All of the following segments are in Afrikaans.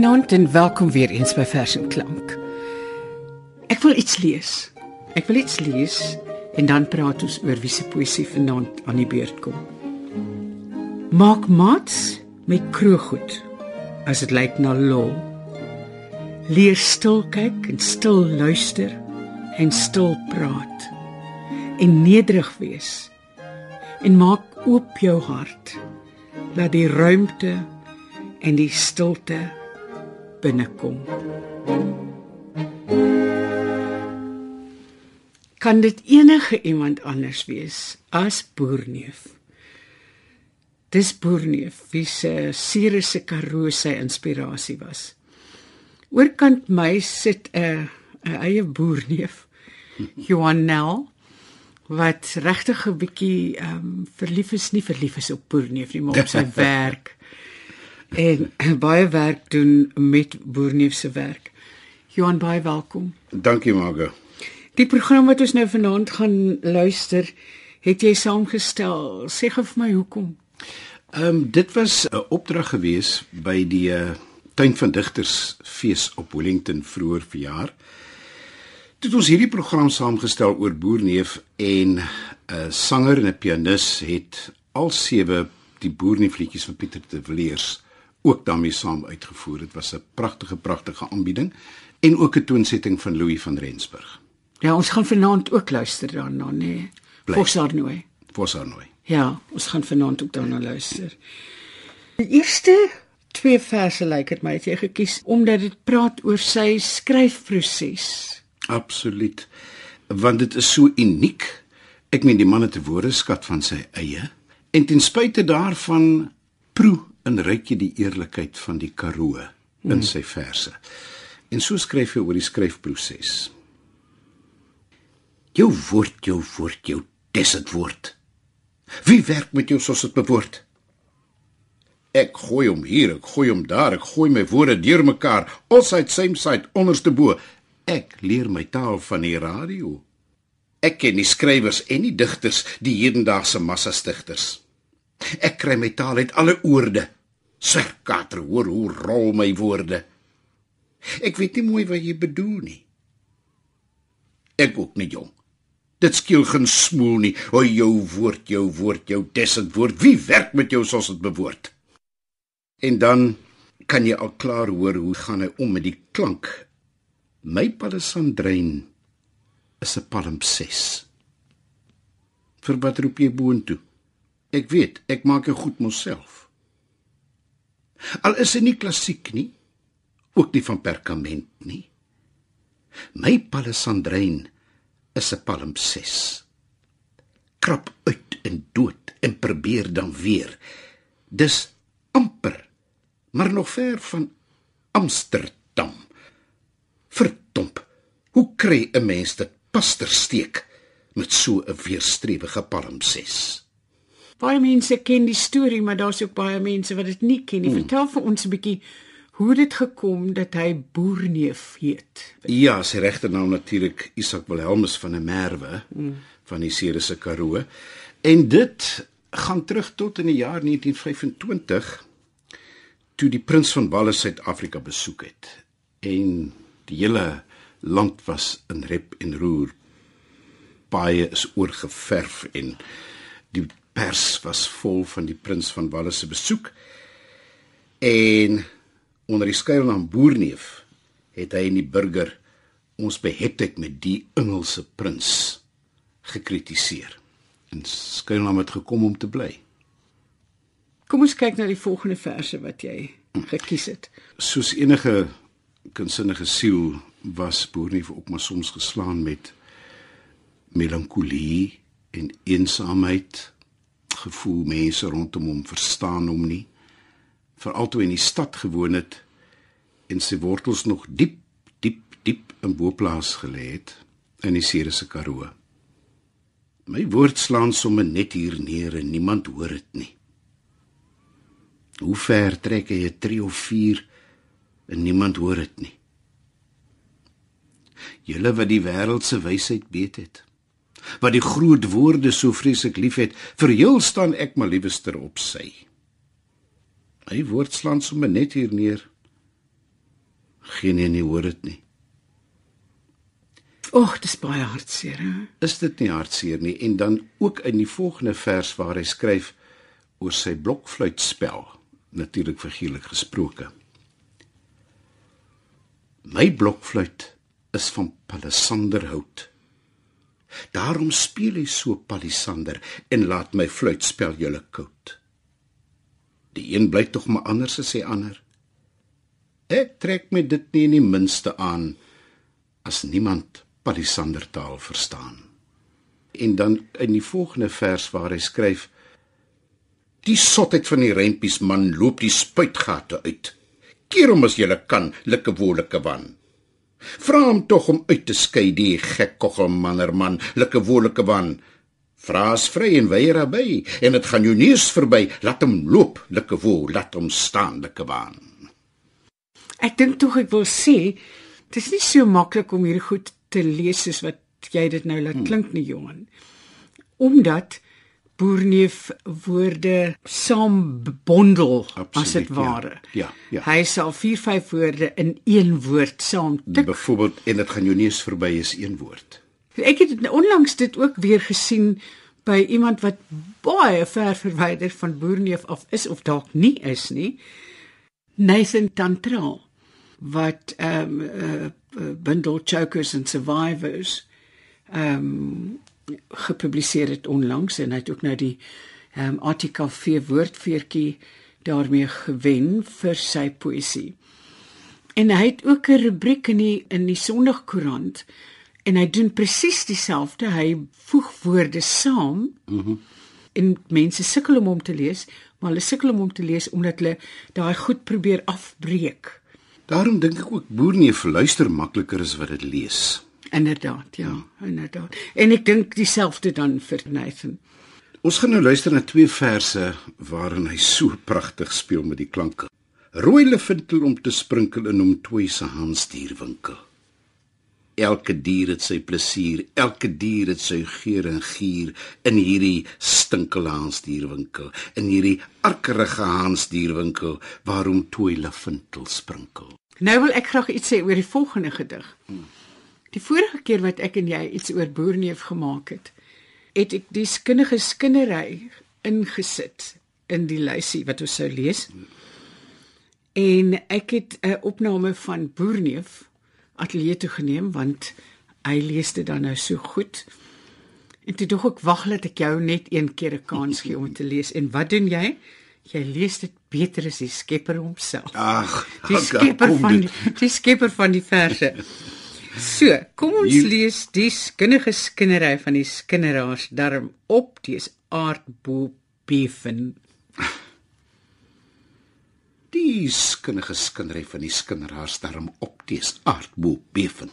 Goeienaand en welkom weer eens by Vers en Klank. Ek wil iets lees. Ek wil iets lees en dan praat ons oor wie se poesie vanaand aan die beurt kom. Maak mats met kroeggoed as dit lyk na lol. Leer stil kyk en stil luister en stil praat en nederig wees en maak oop jou hart laat die ruimte en die stilte binnekom. Kan dit enige iemand anders wees as Boerneef? Dis Boerneef wie se Sirius Karoo sy inspirasie was. Oorkant my sit 'n 'n eie Boerneef, Johan Nel wat regtig 'n bietjie ehm um, verlief is nie verlief is op Boerneef nie, maar op sy werk en baie werk doen met Boerneef se werk. Johan baie welkom. Dankie Margo. Die program wat ons nou vanaand gaan luister, het jy saamgestel. Sê gou vir my hoekom? Ehm um, dit was 'n opdrag gewees by die uh, Tuin van Digters fees op Wellington vroeër verjaar. Toe ons hierdie program saamgestel oor Boerneef en 'n uh, sanger en 'n pianis het al sewe die Boerneef liedjies van Pieter de Villiers ook daarmee saam uitgevoer. Dit was 'n pragtige pragtige aanbieding en ook 'n toonsetting van Louis van Rensburg. Ja, ons gaan vanaand ook luister daarna, nee. Fosarnoy. Fosarnoy. Ja, ons gaan vanaand ook daarna luister. Die eerste twee verse lyk dit my het jy gekies omdat dit praat oor sy skryfproses. Absoluut. Want dit is so uniek. Ek meen die man het 'n woordeskat van sy eie en ten spyte daarvan proe en ryk jy die eerlikheid van die Karoo in sy verse. En so skryf hy oor die skryfproses. Jou woord, jou woord, jou desert woord. Wie werk met jou soos dit bewoord? Ek gooi hom hier, ek gooi hom daar, ek gooi my woorde deurmekaar, alsite same side onderste bo. Ek leer my taal van die radio. Ek ken die skrywers en die digters, die hedendaagse massa stigters. Ek kry my taal uit alle oorde. Serkater, hoor hoe rol my woorde. Ek weet nie mooi wat jy bedoel nie. Ek ook nie jong. Dit skiel geen smoel nie. O jou woord, jou woord, jou desend woord. Wie werk met jou soos dit bewoord? En dan kan jy al klaar hoor hoe gaan hy om met die klank. My palesandrein is 'n palimpses. Vir wat roep jy boontoe? Ek weet, ek maak jou goed myself. Al is dit nie klassiek nie, ook nie van perkament nie. My palesandrein is 'n palimpses. Krap uit en dood en probeer dan weer. Dis amper, maar nog ver van Amsterdam. Verdomp. Hoe kry 'n mens dit pastersteek met so 'n weerstrewige palimpses? Baie mense ken die storie, maar daar's ook baie mense wat dit nie ken nie. Hmm. Vertel vir ons 'n bietjie hoe dit gekom dat hy Boerneef heet. Ja, sy regte naam natuurlik Isak Wilhelmus van der Merwe hmm. van die Ceres Karoo. En dit gaan terug tot in die jaar 1925 toe die prins van Wallis Suid-Afrika besoek het. En die hele land was in rep en roer. Baie is oorgeverf en die pers was vol van die prins van Wallis se besoek en onder die skuilnaam Boerneef het hy in die burger ons behept met die Engelse prins gekritiseer. En skuilnaam het gekom om te bly. Kom ons kyk na die volgende verse wat jy gekies het. Soos enige kunsinnige siel was Boerneef ook maar soms geslaan met melankolie en eensaamheid gevoel mense rondom hom verstaan hom nie. Veral toe in die stad gewoon het en sy wortels nog diep diep diep in Boplaas gelê het in die Ceres Karoo. My woord slaan sommer net hier neer en niemand hoor dit nie. Hoe ver trek hy 'n tree of vier en niemand hoor dit nie. Julle wat die wêreld se wysheid weet het wat die groot woorde so vreeslik liefhet, vir heel staan ek maar liewester op sy. Hy woord slaan sommer net hier neer Geen een nie hoor dit nie. Och, dis baie hartseer. Hè? Is dit nie hartseer nie en dan ook in die volgende vers waar hy skryf oor sy blokfluitspel, natuurlik figuurlik gesproke. My blokfluit is van palisanderhout. Daarom speel hy so palisander en laat my fluitspel julle koud. Die een bly tog maar anders as sy ander. Ek trek my dit nie in die minste aan as niemand palisander taal verstaan. En dan in die volgende vers waar hy skryf: Die sotheid van die rempies man loop die spuitgate uit. Keer hom as jy kan, like wolke wan. Vra hom tog om uit te skei die gek koggelmannerman, like wolke wan. Vraas vry en weier by en dit gaan jou neus verby. Laat hom loop, like wol, laat hom staan, like waan. Ek dink tog ek wil sê, dit is nie so maklik om hier goed te lees soos wat jy dit nou laat klink nie, Johan. Omdat boerneef woorde saam bondel as dit ware. Ja, ja, ja. Hy sal 4 5 woorde in een woord saam tik. Byvoorbeeld en dit gaan jou neus verby is een woord. Ek het onlangs dit ook weer gesien by iemand wat baie ver verwyder van boerneef af is of dalk nie is nie. Nathan Tantra wat ehm um, uh, bundle chokers and survivors ehm um, gepubliseer het onlangs en hy het ook nou die ehm um, artikel 4 woordfeertjie daarmee gewen vir sy poësie. En hy het ook 'n rubriek in die in die Sondagkoerant en hy doen presies dieselfde. Hy voeg woorde saam. Mhm. Mm en mense sukkel om hom te lees, maar hulle sukkel om hom te lees omdat hulle daai goed probeer afbreek. Daarom dink ek ook boerneef luister makliker as wat dit lees. Inderdaad, ja, inderdaad. En ek dink dieselfde dan vir Nathan. Ons gaan nou luister na twee verse waarin hy so pragtig speel met die klanke. Rooi lefintel om te sprinkel in hom twee se hansdierwinkel. Elke dier het sy plesier, elke dier het sy geur en gier in hierdie stinkele hansdierwinkel, in hierdie arkerige hansdierwinkel waarom twee lefintel sprinkel. Nou wil ek graag iets sê oor die volgende gedig. Hmm. Die vorige keer wat ek en jy iets oor boerneef gemaak het, het ek die skinnige skinnery ingesit in die lysie wat ons sou lees. En ek het 'n opname van boerneef ateljee toe geneem want hy lees dit dan nou so goed. En toe dog ek wag laat ek jou net een keer 'n kans gee om te lees. En wat doen jy? Jy lees dit beter as die skepper homself. Ag, die skepper van die, die skepper van die verse. So, kom ons you... lees die skinnige skinnery van die skinneraars darm op die aardbo beven. Die skinnige skinnery van die skinneraars darm op die aardbo beven.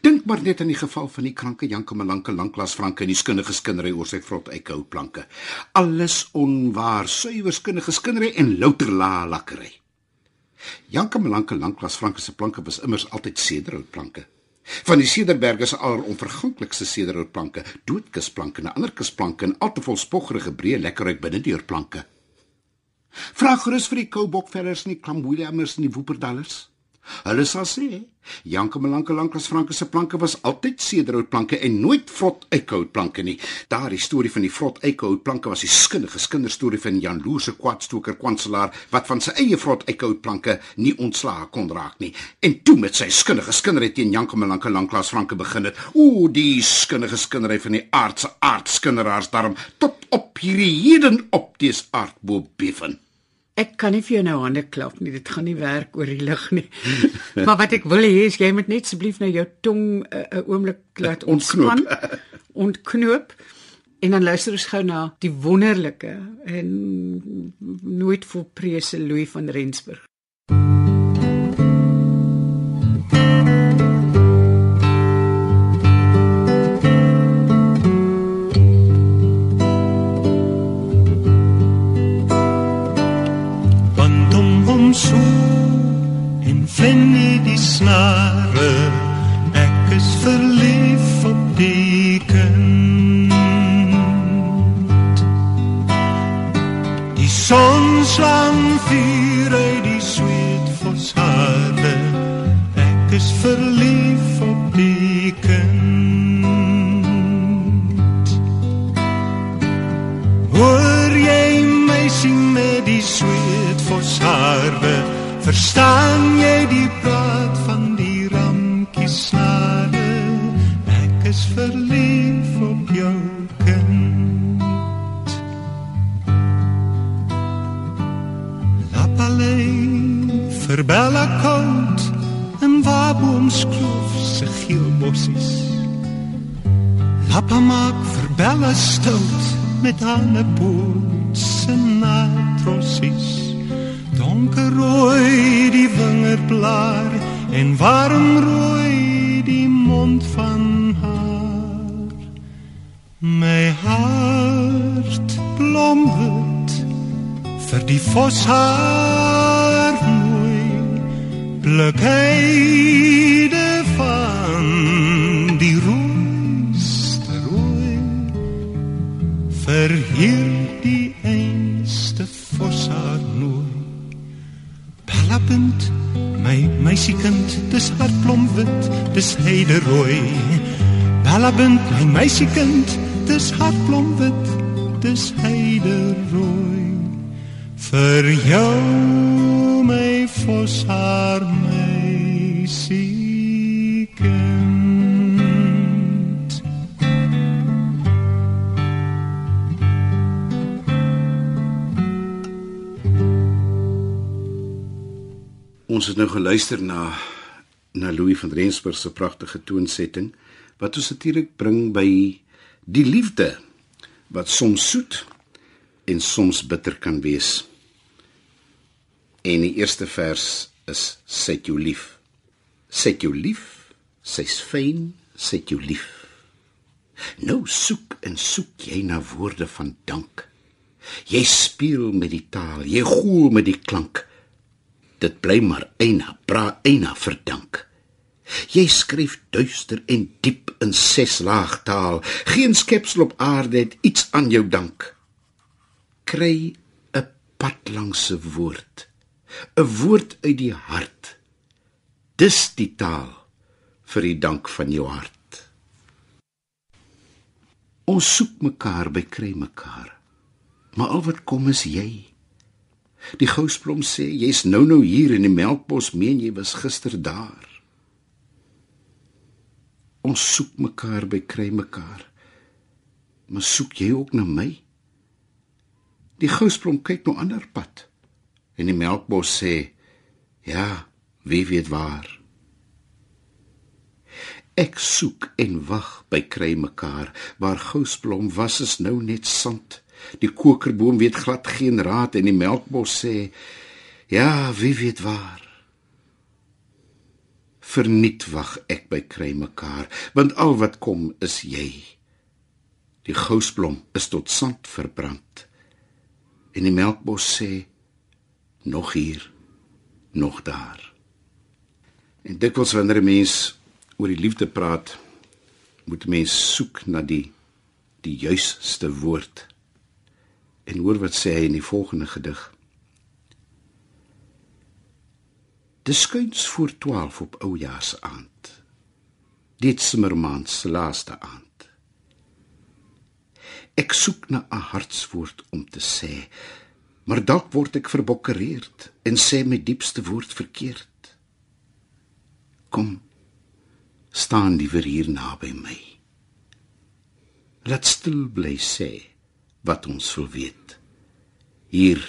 Dink maar net aan die geval van die kranke Janke Malanke lanklas Franke en die skinnige skinnery oor sy vrot eikhou planke. Alles onwaar, suiwer skinnige skinnery en louter la lakkery. Janke Melanke lanklas Franke se planke was immers altyd sederhoutplanke. Van die sederberge se aller onverganklikste sederhoutplanke, doodkusplanke en ander kusplanke en altevol spoggerige breë lekkerryk binnedeurplanke. Vra gerus vir die koubokvellers en die klamboeliamers en die woeperdallers. Hulle sal sê, Janke Melanke lankas Franke se planke was altyd sederhoutplanke en nooit vrot eikhoutplanke nie. Daardie storie van die vrot eikhoutplanke was die skinnige kinderstorie van Jan Loose kwadstoker kwanselaar wat van sy eie vrot eikhoutplanke nie ontslae kon raak nie. En toe met sy skinnige skinnery teen Janke Melanke lankas Franke begin het. O, die skinnige skinnery van die aardse aardskinneraars daarom tot op hierdie heden op dis aardbo beven. Ek kan nie vir jou nou hande klap nie. Dit gaan nie werk oor die lig nie. maar wat ek wil hê is jy moet net asseblief nou jou tong 'n uh, uh, oomblik laat ontspan ontknoop en dan luister ons gou na die wonderlike en nooit volprese Louis van Rensburg. Verstaan jy die praat van die ramkie snare? Ek is verlief op jou kind. Lapalei vir Bella Coat en Waboomskloof se geel bossies. Lappa maak vir Bella stout met haar poot se natrossies. Donkerrooi die wingerplaar en warm rooi die mond van haar. My hart blomwit vir die voshaar mooi blokkeide van die rooiste rooi meisiekind dis hartblom wit dis heide rooi. Bellapunt my meisiekind dis hartblom wit dis heide rooi. Vir jou my voshaar meisiekind Ons het nou geluister na na Louis van Rensburg se pragtige toonsetting wat ons natuurlik bring by die liefde wat soms soet en soms bitter kan wees. En die eerste vers is Set jou lief. Set jou lief, sy's fyn, set jou lief. Nou soek en soek jy na woorde van dank. Jy speel met die taal, jy goel met die klank. Dit bly maar eina, bra eina verdank. Jy skryf duister en diep in ses laag taal. Geen skepsel op aarde het iets aan jou dank. Kry 'n pad langs 'n woord. 'n Woord uit die hart. Dis die taal vir die dank van jou hart. Ons soek mekaar by kry mekaar. Maar al wat kom is jy. Die gousblom sê jy's nou nou hier in die melkbos meen jy was gister daar. Ons soek mekaar by kry mekaar. Maar soek jy ook na my? Die gousblom kyk nou ander pad. En die melkbos sê ja, wie weet waar. Ek soek en wag by kry mekaar waar gousblom was is nou net sand. Die kokerboom weet glad geen raad en die melkbos sê ja, wie weet waar. Verniet wag ek by kry mekaar, want al wat kom is jy. Die gousblom is tot sand verbrand. En die melkbos sê nog hier, nog daar. En dikwels wanneer 'n mens oor die liefde praat, moet mens soek na die die juiste woord. En hoor wat sê hy in die volgende gedig. Dis skuins voor 12 op oujaarsaand. Dit simmermaand se laaste aand. Ek soek na 'n hartswoord om te sê, maar dalk word ek verbokkereerd en sê my diepste woord verkeerd. Kom, staan liewer hier naby my. Laat stil bly sê wat ons wil weet. Hier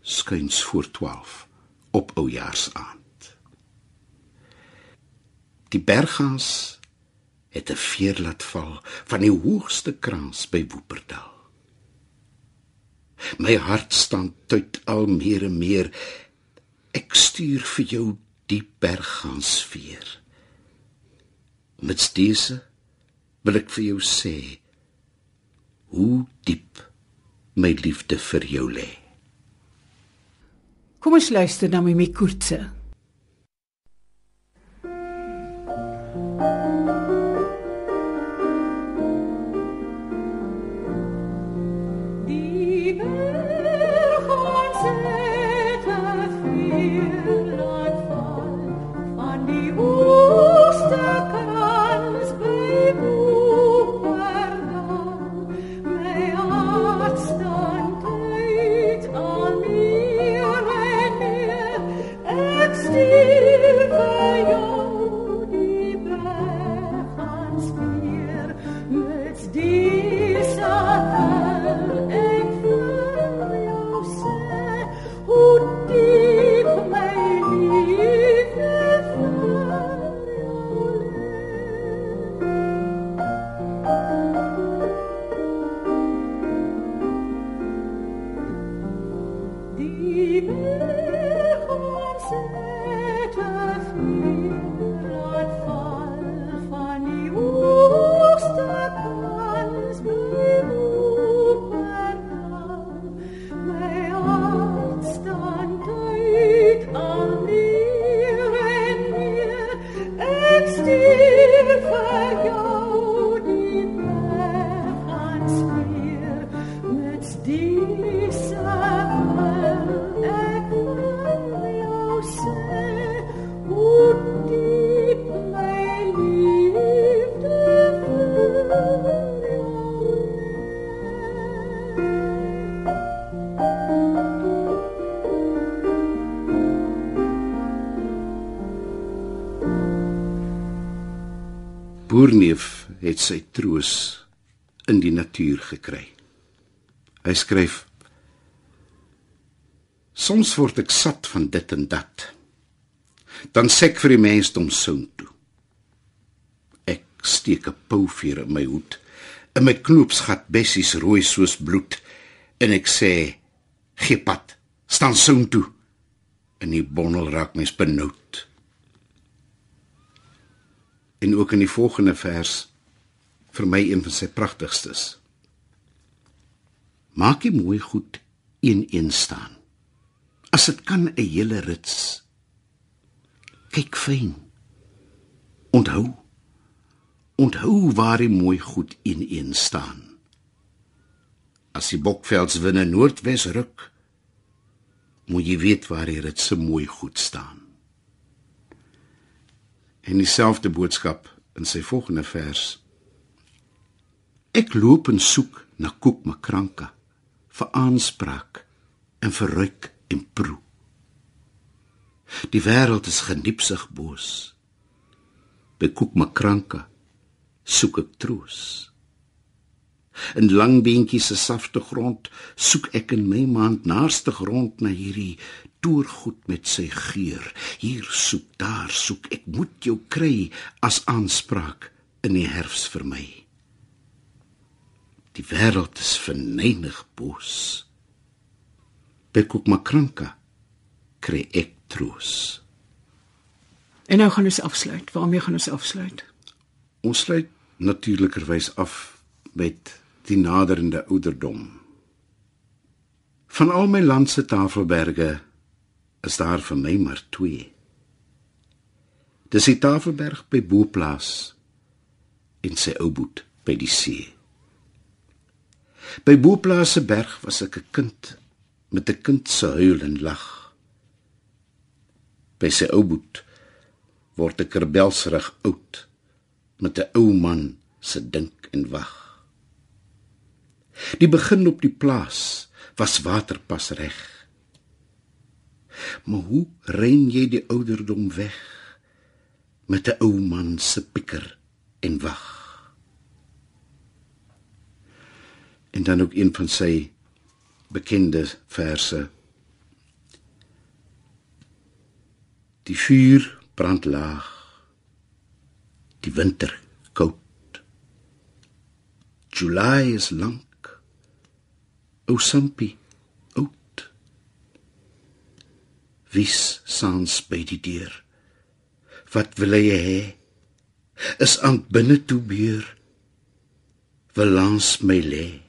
skuins voor 12 op oujaarsaand. Die berghaas het 'n veer laat val van die hoogste kraans by Woeperdal. My hart staan tuit al meer en meer. Ek stuur vir jou die berghaas veer. Met dese wil ek vir jou sê hoe diep my liefde vir jou lê. Kom ons luister na Mimi Koortse. Boerneef het sy troos in die natuur gekry. Hy skryf: Soms word ek sat van dit en dat. Dan sê ek vir die mensdom soun toe. Ek steek 'n pouveer in my hoed, in my knoopsgat bessies rooi soos bloed en ek sê: "Gee pad, staan soun toe." In die bondel raak mens benoud en ook in die volgende vers vir my een van sy pragtigstes. Maak dit mooi goed een een staan. As dit kan 'n hele rits. Kyk fyn. Onthou. Onthou waar die mooi goed een een staan. As die bokvelds winne noordwes ruk, moet jy weet waar die ritse mooi goed staan en dieselfde boodskap in sy volgende vers. Ek loop en soek na koek makranka vir aanspraak en vir ruik en proe. Die wêreld is geniepsig boos. By koek makranka soek ek troos. In lang beentjies se safte grond soek ek in my maand naaste grond na hierdie toergoed met sy geur. Hier soek, daar soek, ek moet jou kry as aanspraak in die herfs vir my. Die wêreld is verneig boos. By koek makranka kry ek troos. En nou gaan ons afsluit. Waarmee gaan ons afsluit? Ons sluit natuurlikerwys af met die naderende ouderdom. Van al my land se tafelberge is daar vir my maar twee. Dis die Tafelberg by Boplaas en sy ou boet by die see. By Boplaas se berg was ek 'n kind met 'n kind se huil en lag. By sy ou boet word ek rebelsrig oud met 'n ou man se dink en wag. Die begin op die plaas was waterpas reg. Maar hoe ren jy die ouderdom weg met 'n ou man se pieker en wag? En dan ook een van sy bekende verse. Die vuur brand laag. Die winter koud. July is lank. O Sampie, oud. Wie's saans by die deur? Wat wil hy hê? Is aan binne toe beur. Wil langs my lê.